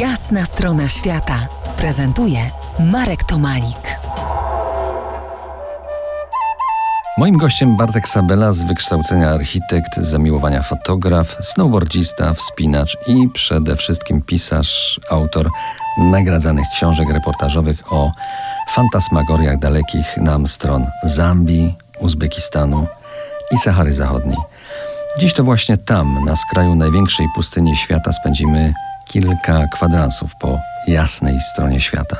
Jasna strona świata prezentuje Marek Tomalik. Moim gościem Bartek Sabela z wykształcenia architekt, zamiłowania fotograf, snowboardzista, wspinacz i przede wszystkim pisarz, autor nagradzanych książek reportażowych o fantasmagoriach dalekich nam stron Zambii, Uzbekistanu i Sahary Zachodniej. Dziś to właśnie tam, na skraju największej pustyni świata, spędzimy kilka kwadransów po jasnej stronie świata.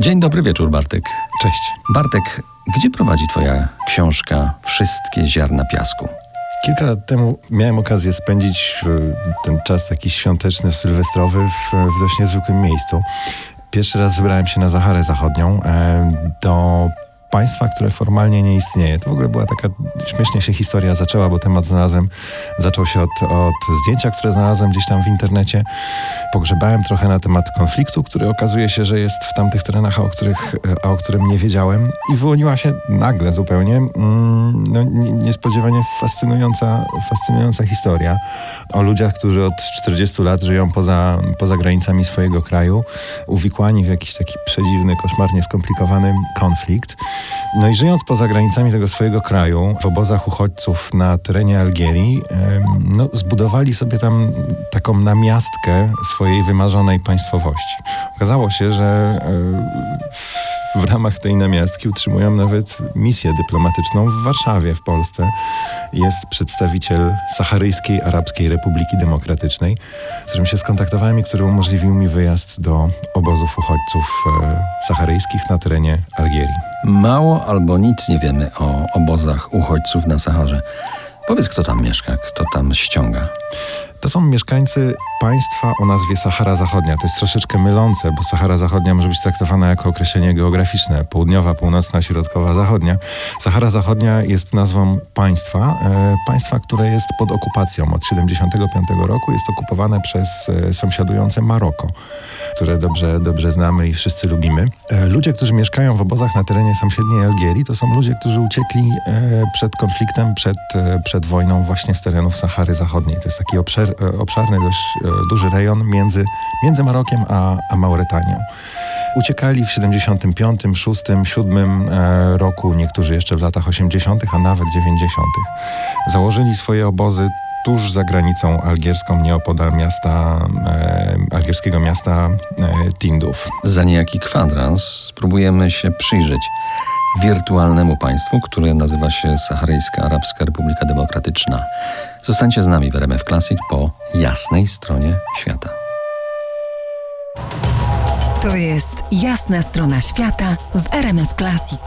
Dzień dobry wieczór, Bartek. Cześć. Bartek, gdzie prowadzi Twoja książka Wszystkie ziarna piasku? Kilka lat temu miałem okazję spędzić ten czas taki świąteczny, sylwestrowy w, w dość niezwykłym miejscu. Pierwszy raz wybrałem się na Zaharę Zachodnią e, do państwa, które formalnie nie istnieje. To w ogóle była taka, śmiesznie się historia zaczęła, bo temat znalazłem, zaczął się od, od zdjęcia, które znalazłem gdzieś tam w internecie. Pogrzebałem trochę na temat konfliktu, który okazuje się, że jest w tamtych terenach, o, których, a o którym nie wiedziałem. I wyłoniła się nagle zupełnie mm, no, niespodziewanie fascynująca, fascynująca historia o ludziach, którzy od 40 lat żyją poza, poza granicami swojego kraju, uwikłani w jakiś taki przedziwny, koszmarnie skomplikowany konflikt. No i żyjąc poza granicami tego swojego kraju, w obozach uchodźców na terenie Algierii, no, zbudowali sobie tam taką namiastkę swojej wymarzonej państwowości. Okazało się, że w ramach tej namiastki utrzymują nawet misję dyplomatyczną w Warszawie, w Polsce. Jest przedstawiciel Saharyjskiej Arabskiej Republiki Demokratycznej, z którym się skontaktowałem i który umożliwił mi wyjazd do obozów uchodźców e, saharyjskich na terenie Algierii. Mało albo nic nie wiemy o obozach uchodźców na Saharze. Powiedz, kto tam mieszka, kto tam ściąga. To są mieszkańcy państwa o nazwie Sahara Zachodnia. To jest troszeczkę mylące, bo Sahara Zachodnia może być traktowana jako określenie geograficzne. Południowa, północna, środkowa, zachodnia. Sahara Zachodnia jest nazwą państwa. E, państwa, które jest pod okupacją od 1975 roku. Jest okupowane przez e, sąsiadujące Maroko, które dobrze, dobrze znamy i wszyscy lubimy. E, ludzie, którzy mieszkają w obozach na terenie sąsiedniej Algierii, to są ludzie, którzy uciekli e, przed konfliktem, przed, e, przed wojną właśnie z terenów Sahary Zachodniej. To jest taki obszar, e, obszarny, dość duży rejon między, między Marokiem a, a Mauretanią. Uciekali w 75, 6, 7 roku, niektórzy jeszcze w latach 80., a nawet 90. Założyli swoje obozy tuż za granicą algierską, nieopodal miasta, e, algierskiego miasta e, Tinduf. Za niejaki kwadrans spróbujemy się przyjrzeć wirtualnemu państwu, które nazywa się Saharyjska Arabska Republika Demokratyczna. Zostańcie z nami w RMF Classic po jasnej stronie świata. To jest jasna strona świata w RMF Classic.